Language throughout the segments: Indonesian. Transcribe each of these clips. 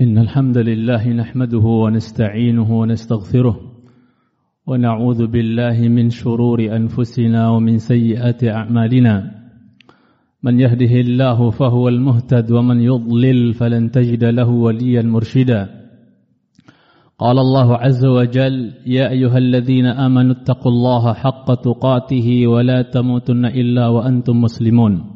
إن الحمد لله نحمده ونستعينه ونستغفره ونعوذ بالله من شرور أنفسنا ومن سيئات أعمالنا. من يهده الله فهو المهتد ومن يضلل فلن تجد له وليا مرشدا. قال الله عز وجل يا أيها الذين آمنوا اتقوا الله حق تقاته ولا تموتن إلا وأنتم مسلمون.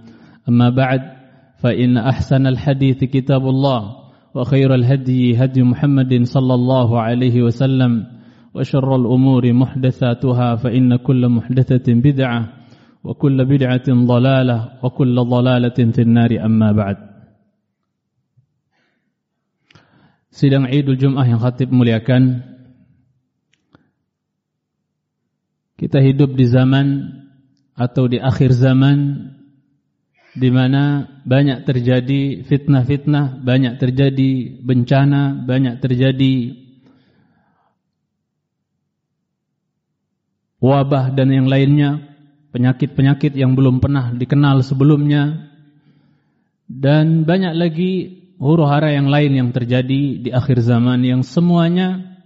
أما بعد فإن أحسن الحديث كتاب الله وخير الهدي هدي محمد صلى الله عليه وسلم وشر الأمور محدثاتها فإن كل محدثة بدعة وكل بدعة ضلالة وكل ضلالة في النار أما بعد. Sidang Idul Jum'ah yang khatib muliakan. Kita hidup di zaman atau di akhir zaman di mana banyak terjadi fitnah-fitnah, banyak terjadi bencana, banyak terjadi wabah dan yang lainnya, penyakit-penyakit yang belum pernah dikenal sebelumnya, dan banyak lagi huru-hara yang lain yang terjadi di akhir zaman yang semuanya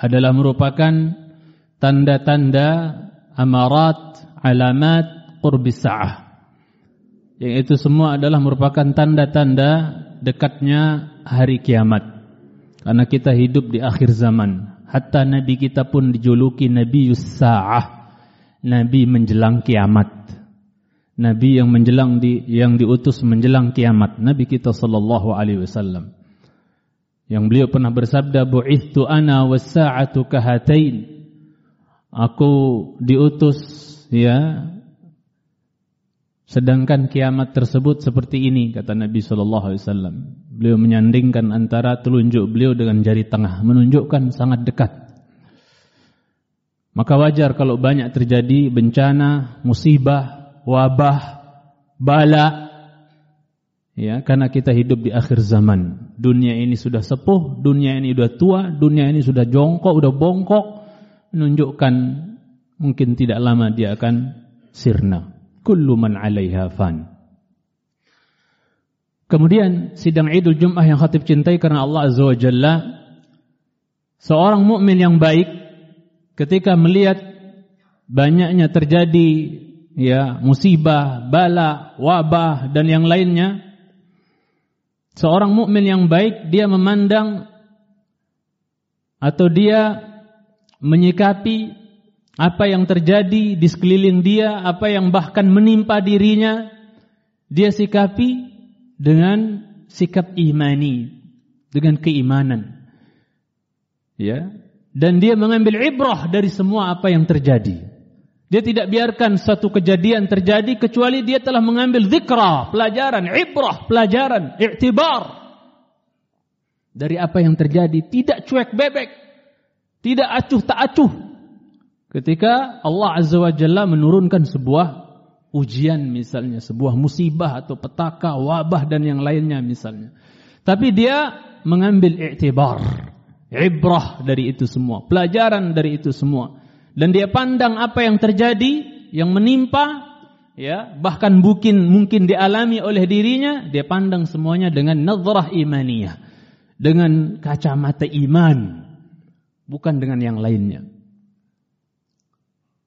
adalah merupakan tanda-tanda amarat, alamat qurbis yang itu semua adalah merupakan tanda-tanda dekatnya hari kiamat. Karena kita hidup di akhir zaman. Hatta Nabi kita pun dijuluki Nabi Yussa'ah. Nabi menjelang kiamat. Nabi yang menjelang di, yang diutus menjelang kiamat. Nabi kita sallallahu alaihi wasallam. Yang beliau pernah bersabda, "Bu'ithtu ana was-sa'atu kahatain." Aku diutus ya Sedangkan kiamat tersebut seperti ini kata Nabi sallallahu alaihi wasallam. Beliau menyandingkan antara telunjuk beliau dengan jari tengah, menunjukkan sangat dekat. Maka wajar kalau banyak terjadi bencana, musibah, wabah, bala ya karena kita hidup di akhir zaman. Dunia ini sudah sepuh, dunia ini sudah tua, dunia ini sudah jongkok, sudah bongkok, menunjukkan mungkin tidak lama dia akan sirna kullu man 'alaiha fan. Kemudian sidang Idul Jum'ah yang khatib cintai karena Allah Azza wa Jalla seorang mukmin yang baik ketika melihat banyaknya terjadi ya musibah, bala, wabah dan yang lainnya seorang mukmin yang baik dia memandang atau dia menyikapi apa yang terjadi di sekeliling dia, apa yang bahkan menimpa dirinya, dia sikapi dengan sikap imani, dengan keimanan. Ya, dan dia mengambil ibrah dari semua apa yang terjadi. Dia tidak biarkan satu kejadian terjadi kecuali dia telah mengambil zikra, pelajaran, ibrah, pelajaran, i'tibar dari apa yang terjadi, tidak cuek bebek, tidak acuh tak acuh, Ketika Allah Azza wa Jalla menurunkan sebuah ujian misalnya, sebuah musibah atau petaka, wabah dan yang lainnya misalnya. Tapi dia mengambil i'tibar, ibrah dari itu semua, pelajaran dari itu semua. Dan dia pandang apa yang terjadi, yang menimpa, ya, bahkan mungkin mungkin dialami oleh dirinya, dia pandang semuanya dengan nazrah imaniyah, dengan kacamata iman, bukan dengan yang lainnya.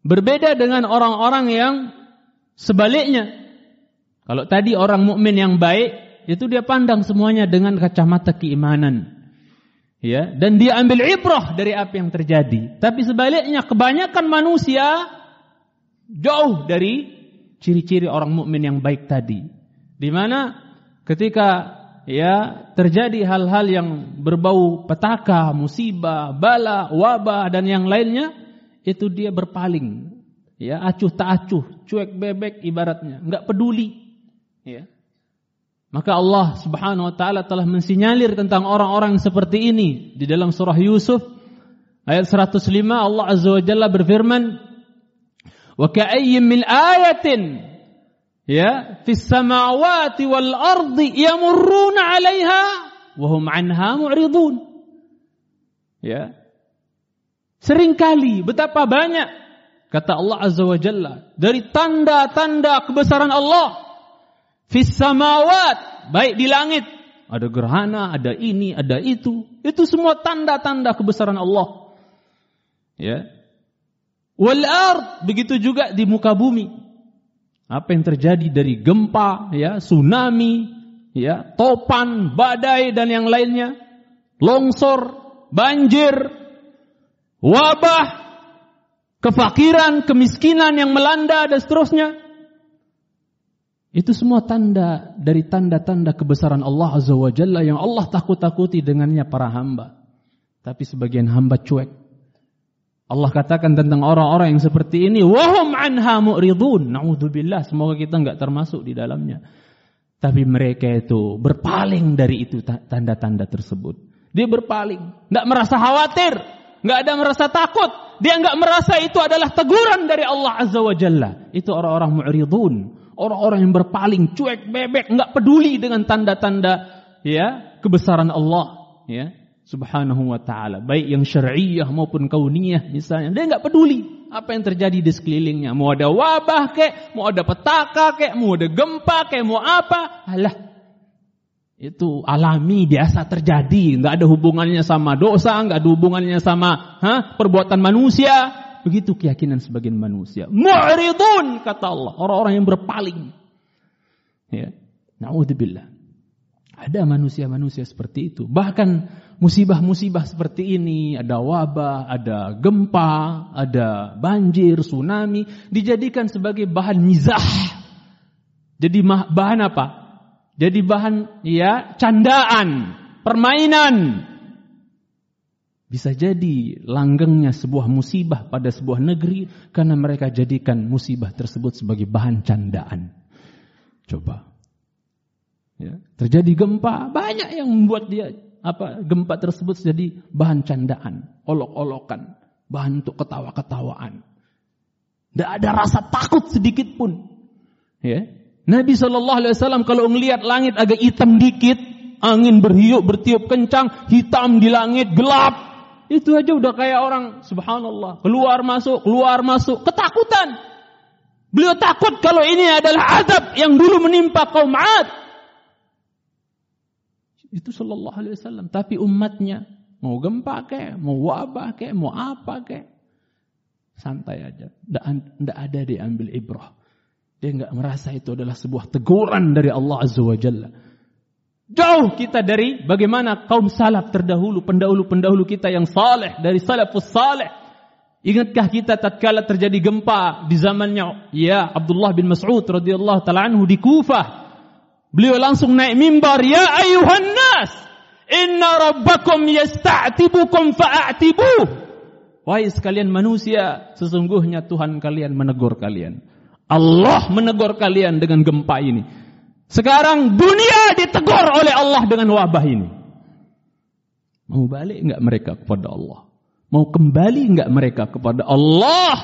Berbeda dengan orang-orang yang sebaliknya. Kalau tadi orang mukmin yang baik itu dia pandang semuanya dengan kacamata keimanan. Ya, dan dia ambil ibrah dari apa yang terjadi. Tapi sebaliknya kebanyakan manusia jauh dari ciri-ciri orang mukmin yang baik tadi. Di mana ketika ya terjadi hal-hal yang berbau petaka, musibah, bala, wabah dan yang lainnya, itu dia berpaling. Ya, acuh tak acuh, cuek bebek ibaratnya, enggak peduli. Ya. Maka Allah Subhanahu wa taala telah mensinyalir tentang orang-orang seperti ini di dalam surah Yusuf ayat 105 Allah Azza wa Jalla berfirman Wa ka'ayyin min ayatin ya fis samawati wal ardi yamurruna 'alaiha wa hum 'anha mu'ridun. Ya. Seringkali betapa banyak kata Allah Azza wa Jalla dari tanda-tanda kebesaran Allah Fis samawat, baik di langit. Ada gerhana, ada ini, ada itu. Itu semua tanda-tanda kebesaran Allah. Ya. Wal ard, begitu juga di muka bumi. Apa yang terjadi dari gempa, ya, tsunami, ya, topan, badai dan yang lainnya, longsor, banjir, wabah, kefakiran, kemiskinan yang melanda dan seterusnya. Itu semua tanda dari tanda-tanda kebesaran Allah Azza wa Jalla yang Allah takut-takuti dengannya para hamba. Tapi sebagian hamba cuek. Allah katakan tentang orang-orang yang seperti ini, wahum anha mu'ridun. Nauzubillah, semoga kita enggak termasuk di dalamnya. Tapi mereka itu berpaling dari itu tanda-tanda tersebut. Dia berpaling, enggak merasa khawatir, enggak ada merasa takut. Dia enggak merasa itu adalah teguran dari Allah Azza wa Jalla. Itu orang-orang mu'ridun orang-orang yang berpaling, cuek, bebek, nggak peduli dengan tanda-tanda ya kebesaran Allah, ya Subhanahu wa taala, baik yang syar'iyyah maupun kauniyah misalnya. Dia nggak peduli apa yang terjadi di sekelilingnya. Mau ada wabah kek, mau ada petaka kek, mau ada gempa kek, mau apa? Alah. Itu alami biasa terjadi, nggak ada hubungannya sama dosa, nggak ada hubungannya sama ha, perbuatan manusia, Begitu keyakinan sebagian manusia. Mu'ridun kata Allah, orang-orang yang berpaling. Ya. Nauzubillah. Ada manusia-manusia seperti itu. Bahkan musibah-musibah seperti ini, ada wabah, ada gempa, ada banjir, tsunami, dijadikan sebagai bahan mizah. Jadi bahan apa? Jadi bahan ya candaan, permainan, bisa jadi langgengnya sebuah musibah pada sebuah negeri karena mereka jadikan musibah tersebut sebagai bahan candaan. Coba. Ya, terjadi gempa, banyak yang membuat dia apa gempa tersebut jadi bahan candaan, olok-olokan, bahan untuk ketawa-ketawaan. Tidak ada rasa takut sedikit pun. Ya. Nabi Shallallahu Alaihi Wasallam kalau melihat langit agak hitam dikit, angin berhiup bertiup kencang, hitam di langit, gelap, itu aja udah kayak orang subhanallah, keluar masuk, keluar masuk, ketakutan. Beliau takut kalau ini adalah azab yang dulu menimpa kaum Ad. Itu sallallahu alaihi wasallam, tapi umatnya mau gempa kayak, mau wabah kayak, mau apa kayak. Santai aja, tidak ada diambil ibrah. Dia nggak merasa itu adalah sebuah teguran dari Allah Azza wa Jalla. Jauh kita dari bagaimana kaum salaf terdahulu, pendahulu-pendahulu kita yang saleh dari salafus saleh. Ingatkah kita tatkala terjadi gempa di zamannya ya Abdullah bin Mas'ud radhiyallahu taala anhu di Kufah. Beliau langsung naik mimbar, "Ya ayuhan nas, inna rabbakum yasta'tibukum fa'atibuh." Wahai sekalian manusia, sesungguhnya Tuhan kalian menegur kalian. Allah menegur kalian dengan gempa ini. Sekarang dunia ditegur oleh Allah dengan wabah ini. Mau balik enggak mereka kepada Allah? Mau kembali enggak mereka kepada Allah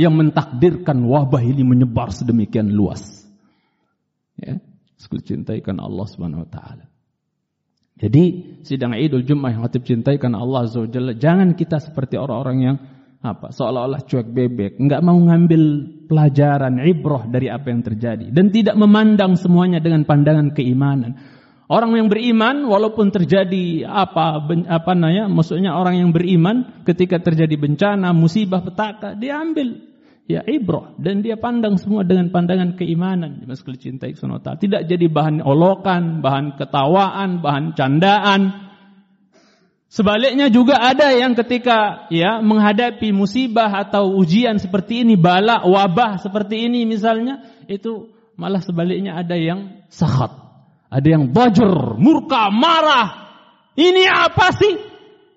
yang mentakdirkan wabah ini menyebar sedemikian luas? Ya, cintaikan Allah Subhanahu wa taala. Jadi sidang Idul Jumat yang hatib cintaikan Allah Azza jangan kita seperti orang-orang yang apa? Seolah-olah cuek bebek, nggak mau ngambil pelajaran ibrah dari apa yang terjadi. Dan tidak memandang semuanya dengan pandangan keimanan. Orang yang beriman walaupun terjadi apa apa nanya maksudnya orang yang beriman ketika terjadi bencana, musibah, petaka, dia ambil ya ibrah dan dia pandang semua dengan pandangan keimanan. Mas cintai Tidak jadi bahan olokan, bahan ketawaan, bahan candaan, Sebaliknya juga ada yang ketika ya menghadapi musibah atau ujian seperti ini, bala, wabah seperti ini misalnya, itu malah sebaliknya ada yang sahat. Ada yang bajur, murka, marah. Ini apa sih?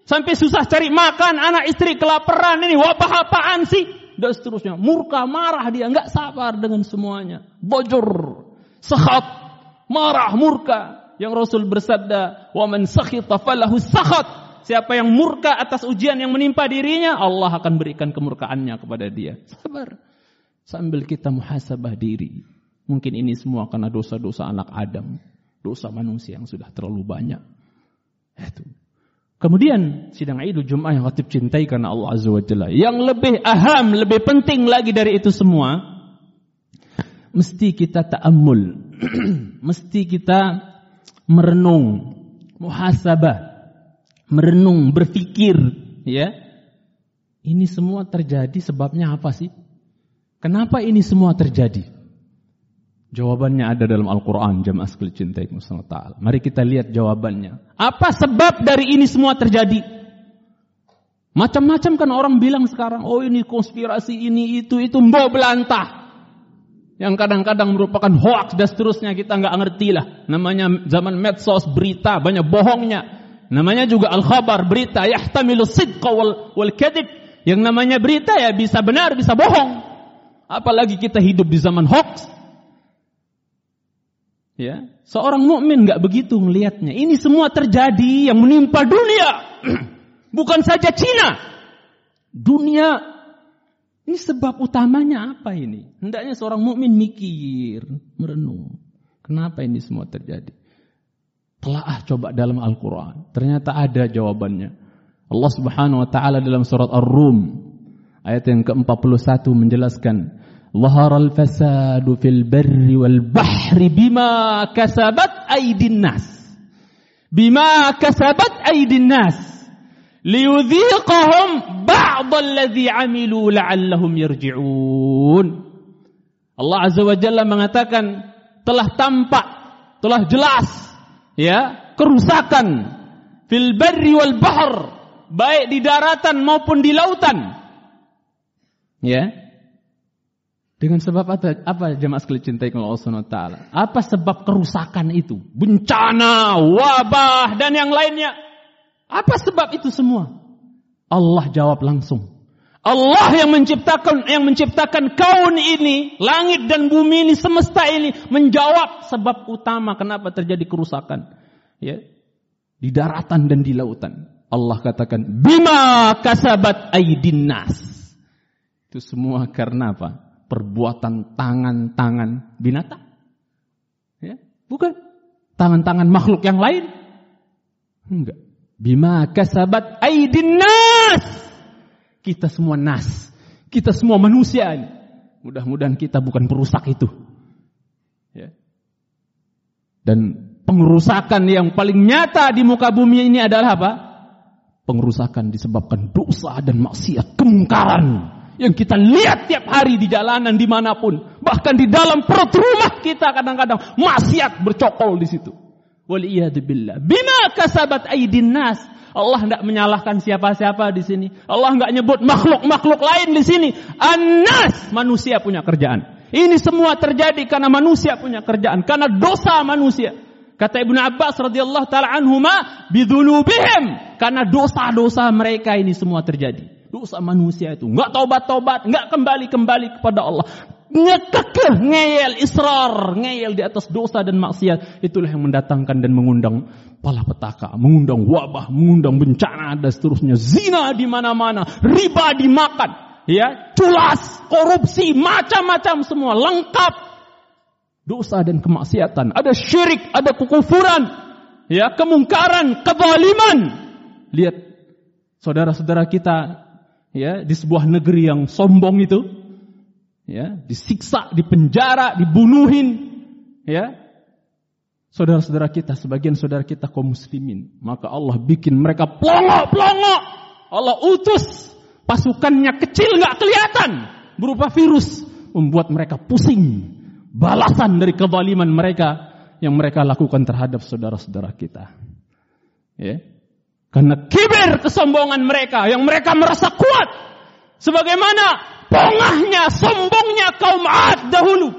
Sampai susah cari makan, anak istri kelaparan, ini wabah apaan sih? Dan seterusnya. Murka, marah dia, nggak sabar dengan semuanya. Bajur, sahat. marah, murka. Yang Rasul bersabda, "Wa man sakhita falahu sakhat." Siapa yang murka atas ujian yang menimpa dirinya, Allah akan berikan kemurkaannya kepada dia. Sabar. Sambil kita muhasabah diri. Mungkin ini semua karena dosa-dosa anak Adam. Dosa manusia yang sudah terlalu banyak. Itu. Kemudian sidang Idul Jum'ah yang khatib cintai karena Allah Azza wa Jalla. Yang lebih aham, lebih penting lagi dari itu semua, mesti kita ta'ammul. mesti kita merenung, muhasabah merenung, berpikir, ya. Ini semua terjadi sebabnya apa sih? Kenapa ini semua terjadi? Jawabannya ada dalam Al-Quran, jamaah sekali cintai Ta'ala. Mari kita lihat jawabannya. Apa sebab dari ini semua terjadi? Macam-macam kan orang bilang sekarang, oh ini konspirasi, ini, itu, itu, mbok belantah. Yang kadang-kadang merupakan hoax dan seterusnya kita nggak ngerti lah. Namanya zaman medsos, berita, banyak bohongnya. Namanya juga al-khabar, berita yahtamilu sidqa wal, wal kadib. Yang namanya berita ya bisa benar, bisa bohong. Apalagi kita hidup di zaman hoax. Ya, seorang mukmin nggak begitu melihatnya. Ini semua terjadi yang menimpa dunia. Bukan saja Cina. Dunia ini sebab utamanya apa ini? Hendaknya seorang mukmin mikir, merenung. Kenapa ini semua terjadi? Telaah coba dalam Al-Quran. Ternyata ada jawabannya. Allah subhanahu wa ta'ala dalam surat Ar-Rum. Ayat yang ke-41 menjelaskan. Zahara al-fasadu fil barri wal bahri bima kasabat aydin nas. Bima kasabat aydin nas. Liyudhiqahum ba'd alladhi amilu la'allahum yarji'un. Allah Azza wa Jalla mengatakan telah tampak, telah jelas ya kerusakan fil barri wal bahr baik di daratan maupun di lautan. Ya. Dengan sebab apa? Apa jemaah sekalian cintai Allah Subhanahu taala? Apa sebab kerusakan itu? Bencana wabah dan yang lainnya. Apa sebab itu semua? Allah jawab langsung Allah yang menciptakan yang menciptakan kaun ini, langit dan bumi ini, semesta ini menjawab sebab utama kenapa terjadi kerusakan. Ya. Di daratan dan di lautan. Allah katakan, "Bima kasabat aidin nas." Itu semua karena apa? Perbuatan tangan-tangan binatang. Ya, bukan tangan-tangan makhluk yang lain. Enggak. Bima kasabat aidin nas kita semua nas. Kita semua manusia. Mudah-mudahan kita bukan perusak itu. Ya. Dan pengerusakan yang paling nyata di muka bumi ini adalah apa? Pengerusakan disebabkan dosa dan maksiat, kemungkaran yang kita lihat tiap hari di jalanan di mana pun, bahkan di dalam perut rumah kita kadang-kadang maksiat bercokol di situ. Waliyadzubillah. Bima kasabat aidin nas. Allah tidak menyalahkan siapa-siapa di sini. Allah nggak nyebut makhluk-makhluk lain di sini. Anas manusia punya kerjaan. Ini semua terjadi karena manusia punya kerjaan, karena dosa manusia. Kata Ibnu Abbas radhiyallahu taala anhuma bidzunubihim karena dosa-dosa mereka ini semua terjadi. Dosa manusia itu nggak taubat-taubat, nggak kembali-kembali kepada Allah ngekekeh, ngeyel, israr, ngeyel di atas dosa dan maksiat. Itulah yang mendatangkan dan mengundang pala petaka, mengundang wabah, mengundang bencana dan seterusnya. Zina di mana-mana, riba dimakan, ya, culas, korupsi, macam-macam semua lengkap. Dosa dan kemaksiatan, ada syirik, ada kekufuran, ya, kemungkaran, kezaliman. Lihat saudara-saudara kita ya di sebuah negeri yang sombong itu ya, disiksa, dipenjara, dibunuhin, ya. Saudara-saudara kita, sebagian saudara kita kaum muslimin, maka Allah bikin mereka pelongo-pelongo. Allah utus pasukannya kecil nggak kelihatan berupa virus membuat mereka pusing. Balasan dari kezaliman mereka yang mereka lakukan terhadap saudara-saudara kita. Ya. Karena kibir kesombongan mereka yang mereka merasa kuat. Sebagaimana pongahnya, sombongnya kaum Ad dahulu.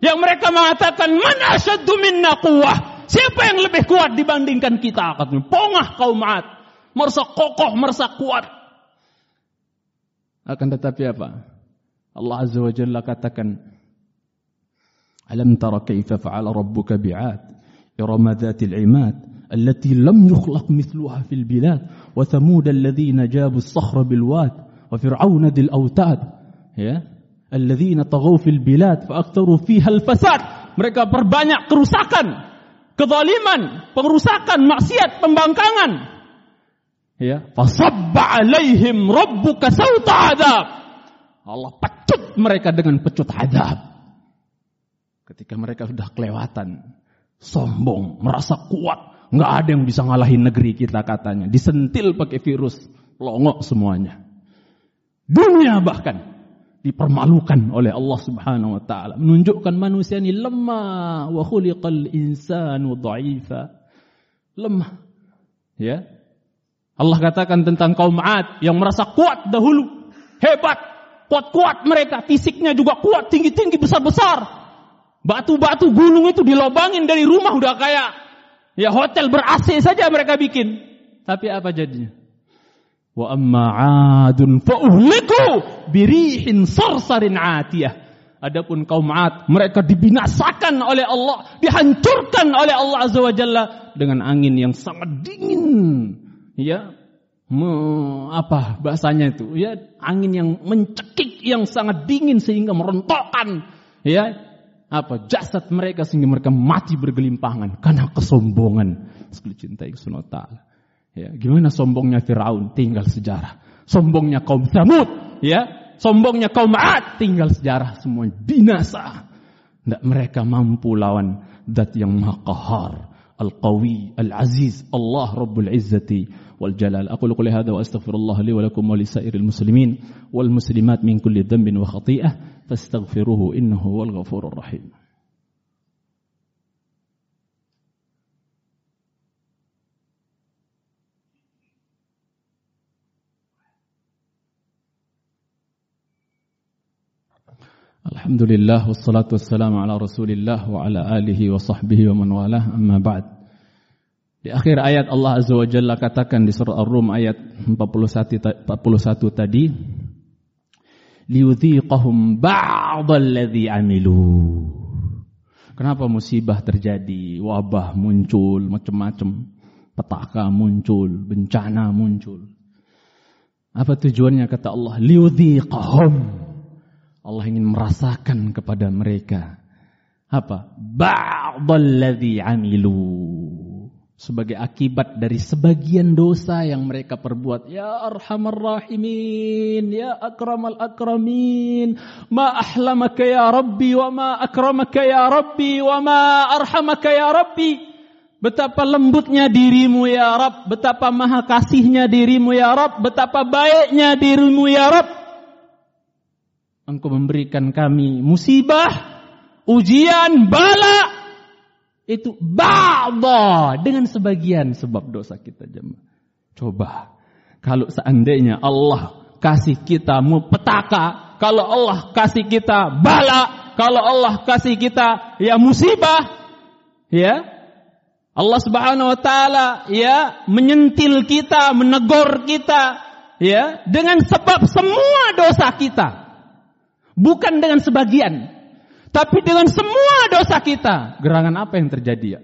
Yang mereka mengatakan, mana asyaddu minna kuwah. Siapa yang lebih kuat dibandingkan kita? Katanya, pongah kaum Ad. Merasa kokoh, merasa kuat. Akan tetapi apa? Allah Azza wa Jalla katakan, Alam tara kaifa fa'ala rabbuka bi'ad إرم ذات العماد التي لم يخلق مثلها في البلاد وثمود الذين جابوا الصخر بالواد وفرعون ذي الأوتاد ya. Alladzina taghaw fil bilad fa fiha al fasad. Mereka perbanyak kerusakan kezaliman perusakan, maksiat pembangkangan. Ya. Fasabba alaihim rabbuka sauta adab. Allah pecut mereka dengan pecut adab. Ketika mereka sudah kelewatan sombong merasa kuat nggak ada yang bisa ngalahin negeri kita katanya. Disentil pakai virus longok semuanya. Dunia bahkan dipermalukan oleh Allah Subhanahu wa taala, menunjukkan manusia ini lemah wa khuliqal insanu dha'ifa. Lemah. Ya. Allah katakan tentang kaum 'Ad yang merasa kuat dahulu, hebat, kuat-kuat mereka, fisiknya juga kuat, tinggi-tinggi, besar-besar. Batu-batu gunung itu dilobangin dari rumah udah kayak ya hotel ber-AC saja mereka bikin. Tapi apa jadinya? Wa amma 'adun fa birihin sarsarin. Adapun kaum 'Ad, mereka dibinasakan oleh Allah, dihancurkan oleh Allah Azza wa Jalla dengan angin yang sangat dingin. Ya, me, apa bahasanya itu? Ya, angin yang mencekik yang sangat dingin sehingga merontokkan ya apa jasad mereka sehingga mereka mati bergelimpangan karena kesombongan. Sekali taala. Ya, gimana sombongnya Firaun tinggal sejarah. Sombongnya kaum Samud, ya, sombongnya kaum Ad tinggal sejarah semua binasa. Tidak mereka mampu lawan dat yang maha qahar, al-qawi, al-aziz, Allah Rabbul Izzati wal Jalal. Aku quli hadza wa astaghfirullah li wa lakum wa li sairil muslimin wal muslimat min kulli dhanbin wa khati'ah فاستغفروه إنه هو الغفور الرحيم Alhamdulillah wassalatu wassalamu ala Rasulillah wa ala alihi wa sahbihi wa man walah amma ba'd. Di akhir ayat Allah Azza wa Jalla katakan di surah Ar-Rum ayat 41 41 tadi, liyudhiqahum ba'dalladzi amilu. Kenapa musibah terjadi, wabah muncul, macam-macam, petaka muncul, bencana muncul. Apa tujuannya kata Allah? Liyudhiqahum. Allah ingin merasakan kepada mereka apa? Ba'dalladzi amilu sebagai akibat dari sebagian dosa yang mereka perbuat. Ya arhamar rahimin, ya akramal akramin, ma ahlamaka ya Rabbi wa ma akramaka ya Rabbi wa ma arhamaka ya Rabbi. Betapa lembutnya dirimu ya Rabb, betapa maha kasihnya dirimu ya Rabb, betapa baiknya dirimu ya Rabb. Engkau memberikan kami musibah, ujian, bala, itu ba'da dengan sebagian sebab dosa kita jemaah. Coba kalau seandainya Allah kasih kita petaka, kalau Allah kasih kita bala, kalau Allah kasih kita ya musibah, ya Allah Subhanahu wa taala ya menyentil kita, menegur kita ya dengan sebab semua dosa kita. Bukan dengan sebagian. Tapi dengan semua dosa kita, gerangan apa yang terjadi ya?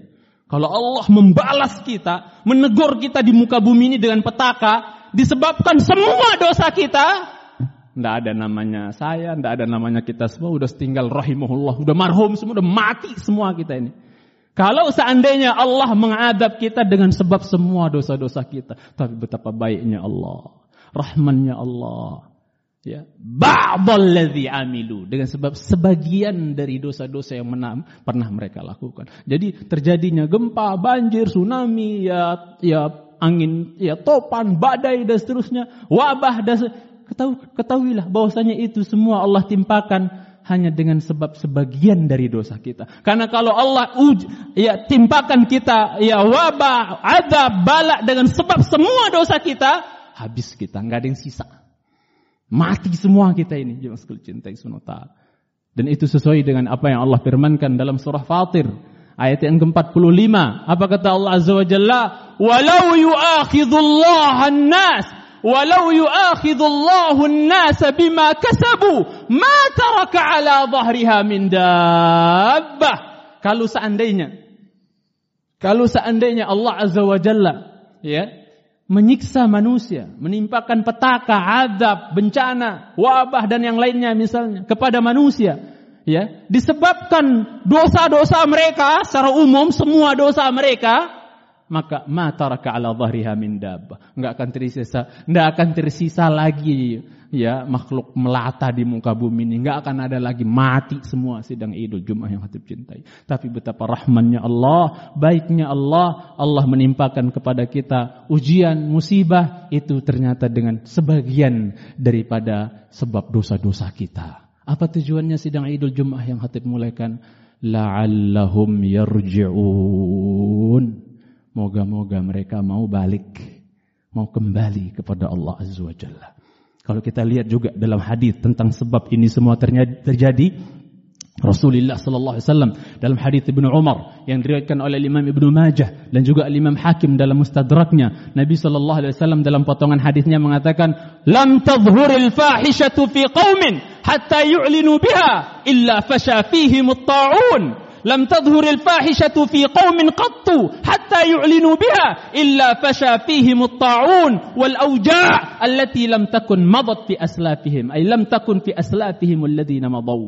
Kalau Allah membalas kita, menegur kita di muka bumi ini dengan petaka, disebabkan semua dosa kita, tidak ada namanya saya, tidak ada namanya kita semua, udah tinggal rahimahullah, udah marhum semua, udah mati semua kita ini. Kalau seandainya Allah mengadab kita dengan sebab semua dosa-dosa kita, tapi betapa baiknya Allah, rahmannya Allah, ya ba'dalladzi amilu dengan sebab sebagian dari dosa-dosa yang menam, pernah mereka lakukan. Jadi terjadinya gempa, banjir, tsunami, ya ya angin, ya topan, badai dan seterusnya, wabah dan ketahui, ketahuilah bahwasanya itu semua Allah timpakan hanya dengan sebab sebagian dari dosa kita. Karena kalau Allah uj, ya timpakan kita ya wabah, ada balak dengan sebab semua dosa kita, habis kita, nggak ada yang sisa. Mati semua kita ini. Jangan sekali cintai sunata. Dan itu sesuai dengan apa yang Allah firmankan dalam surah Fatir. Ayat yang ke-45. Apa kata Allah Azza wa Jalla? Walau yu'akhidullah an-nas walau yu'akhidullahu an-nasa bima kasabu ma taraka ala dhahriha min dabbah kalau seandainya kalau seandainya Allah azza wa jalla ya menyiksa manusia, menimpakan petaka, adab, bencana, wabah dan yang lainnya misalnya kepada manusia, ya, disebabkan dosa-dosa mereka secara umum semua dosa mereka, maka mataraka ala dhahriha min dabbah. Enggak akan tersisa, enggak akan tersisa lagi ya makhluk melata di muka bumi ini. Enggak akan ada lagi mati semua sidang Idul Jumat yang hati cintai. Tapi betapa rahmannya Allah, baiknya Allah, Allah menimpakan kepada kita ujian, musibah itu ternyata dengan sebagian daripada sebab dosa-dosa kita. Apa tujuannya sidang Idul Jumat yang hatib mulaikan? La'allahum yarji'un Moga-moga mereka mau balik, mau kembali kepada Allah Azza wa Jalla. Kalau kita lihat juga dalam hadis tentang sebab ini semua terjadi, Rasulullah sallallahu alaihi wasallam dalam hadis Ibnu Umar yang diriwayatkan oleh Imam Ibnu Majah dan juga Imam Hakim dalam Mustadraknya Nabi sallallahu alaihi wasallam dalam potongan hadisnya mengatakan lam tadhhuril fahishatu fi qaumin hatta yu'linu biha illa fasha fihim at-ta'un لم تظهر الفاحشة في قوم قط حتى يعلنوا بها إلا فشى فيهم الطاعون والأوجاع التي لم تكن مضت في أسلافهم أي لم تكن في أسلافهم الذين مضوا alladziina madaw.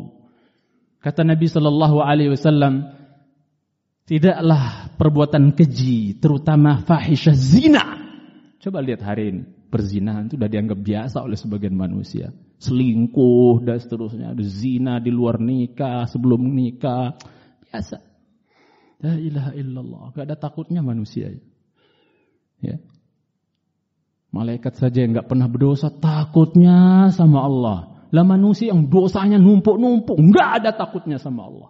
Kata Nabi sallallahu alaihi wasallam tidaklah perbuatan keji terutama fahisyah zina. Coba lihat hari ini perzinahan itu sudah dianggap biasa oleh sebagian manusia. Selingkuh dan seterusnya, ada zina di luar nikah, sebelum nikah, biasa. La ilaha illallah. Gak ada takutnya manusia. Ya. Malaikat saja yang gak pernah berdosa takutnya sama Allah. Lah manusia yang dosanya numpuk-numpuk gak ada takutnya sama Allah.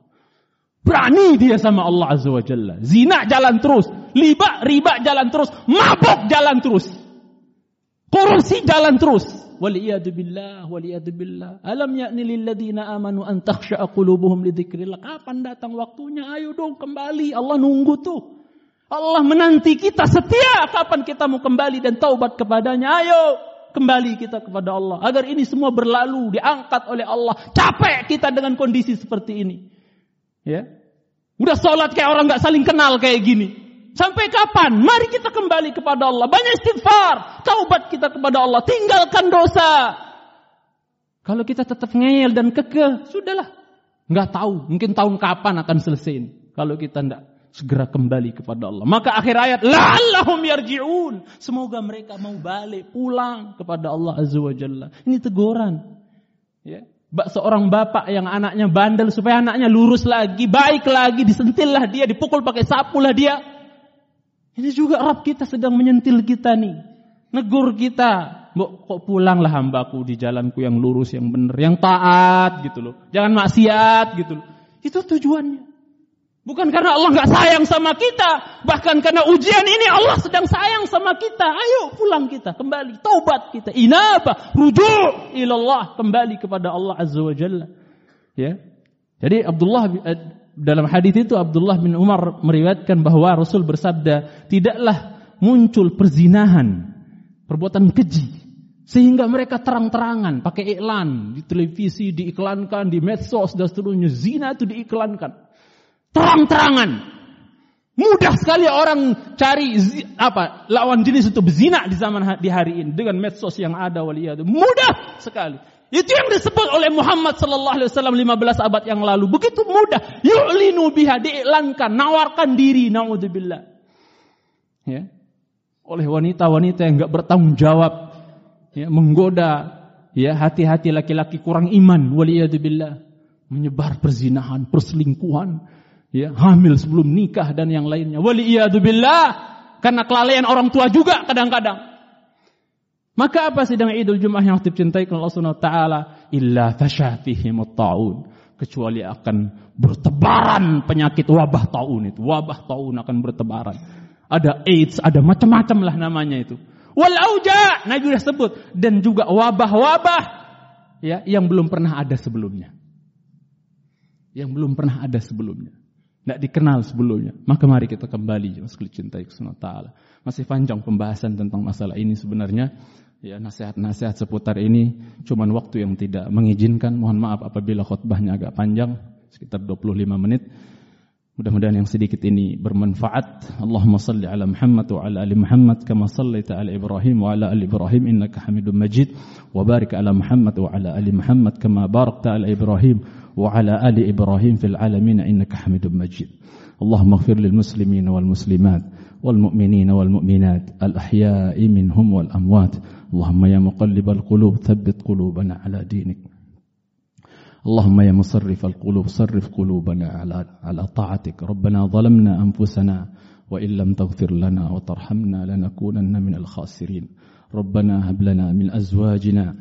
Berani dia sama Allah Azza wa Jalla. Zina jalan terus. Liba, riba jalan terus. Mabok jalan terus. Korupsi jalan terus. Waliyadu billah, waliyadu billah. Alam yakni amanu an takhsha'a qulubuhum li. Kapan datang waktunya? Ayo dong kembali. Allah nunggu tuh. Allah menanti kita setia kapan kita mau kembali dan taubat kepadanya. Ayo kembali kita kepada Allah agar ini semua berlalu diangkat oleh Allah. Capek kita dengan kondisi seperti ini. Ya. Udah sholat kayak orang nggak saling kenal kayak gini. Sampai kapan? Mari kita kembali kepada Allah. Banyak istighfar. Taubat kita kepada Allah. Tinggalkan dosa. Kalau kita tetap ngeyel dan kekeh, sudahlah. Nggak tahu. Mungkin tahun kapan akan selesai. Kalau kita tidak segera kembali kepada Allah. Maka akhir ayat, La'allahum yarji'un. Semoga mereka mau balik, pulang kepada Allah Azza wa Jalla. Ini teguran. Ya. Seorang bapak yang anaknya bandel supaya anaknya lurus lagi, baik lagi, disentillah dia, dipukul pakai sapu lah dia. Ini juga Rabb kita sedang menyentil kita nih. Negur kita. Mbok kok pulanglah hambaku di jalanku yang lurus, yang benar, yang taat gitu loh. Jangan maksiat gitu loh. Itu tujuannya. Bukan karena Allah nggak sayang sama kita, bahkan karena ujian ini Allah sedang sayang sama kita. Ayo pulang kita, kembali, taubat kita. Inaba, rujuk ilallah, kembali kepada Allah Azza wa Jalla. Ya. Jadi Abdullah eh, dalam hadis itu Abdullah bin Umar meriwayatkan bahwa Rasul bersabda, tidaklah muncul perzinahan, perbuatan keji sehingga mereka terang-terangan pakai iklan di televisi diiklankan di medsos dan seterusnya. Zina itu diiklankan. Terang-terangan. Mudah sekali orang cari apa lawan jenis itu berzina di zaman di hari ini dengan medsos yang ada waliyadu mudah sekali itu yang disebut oleh Muhammad sallallahu alaihi wasallam 15 abad yang lalu. Begitu mudah. Yu'linu biha diiklankan, nawarkan diri naudzubillah. Ya. Oleh wanita-wanita yang enggak bertanggung jawab ya, menggoda ya hati-hati laki-laki kurang iman waliyadzubillah menyebar perzinahan, perselingkuhan, ya, hamil sebelum nikah dan yang lainnya. Waliyadzubillah karena kelalaian orang tua juga kadang-kadang. Maka apa sidang Idul Jumat yang dicintai Allah Subhanahu wa taala? Illa fasyafihim taun. Kecuali akan bertebaran penyakit wabah taun itu. Wabah taun akan bertebaran. Ada AIDS, ada macam-macam lah namanya itu. Wal auja, Nabi sudah sebut dan juga wabah-wabah ya yang belum pernah ada sebelumnya. Yang belum pernah ada sebelumnya. Tidak dikenal sebelumnya. Maka mari kita kembali sekali cintai ta'ala. Masih panjang pembahasan tentang masalah ini sebenarnya Ya nasihat-nasihat seputar ini cuman waktu yang tidak mengizinkan. Mohon maaf apabila khutbahnya agak panjang, sekitar 25 menit. Mudah-mudahan yang sedikit ini bermanfaat. Allahumma salli ala Muhammad wa ala ali Muhammad kama sallaita ala Ibrahim wa ala ali Ibrahim innaka Hamidum Majid wa barik ala Muhammad wa ala ali Muhammad kama barakta ala Ibrahim وعلى آل إبراهيم في العالمين إنك حميد مجيد اللهم اغفر للمسلمين والمسلمات والمؤمنين والمؤمنات الأحياء منهم والأموات اللهم يا مقلب القلوب ثبت قلوبنا على دينك. اللهم يا مصرف القلوب صرف قلوبنا على على طاعتك. ربنا ظلمنا أنفسنا وإن لم تغفر لنا وترحمنا لنكونن من الخاسرين. ربنا هب لنا من أزواجنا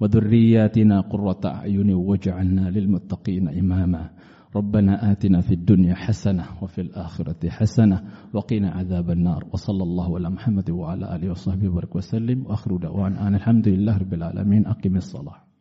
وذرياتنا قرة أعين واجعلنا للمتقين إماما. ربنا آتنا في الدنيا حسنة وفي الآخرة حسنة وقنا عذاب النار وصلى الله على محمد وعلى آله وصحبه وبارك وسلم وآخر دعوانا الحمد لله رب العالمين أقم الصلاة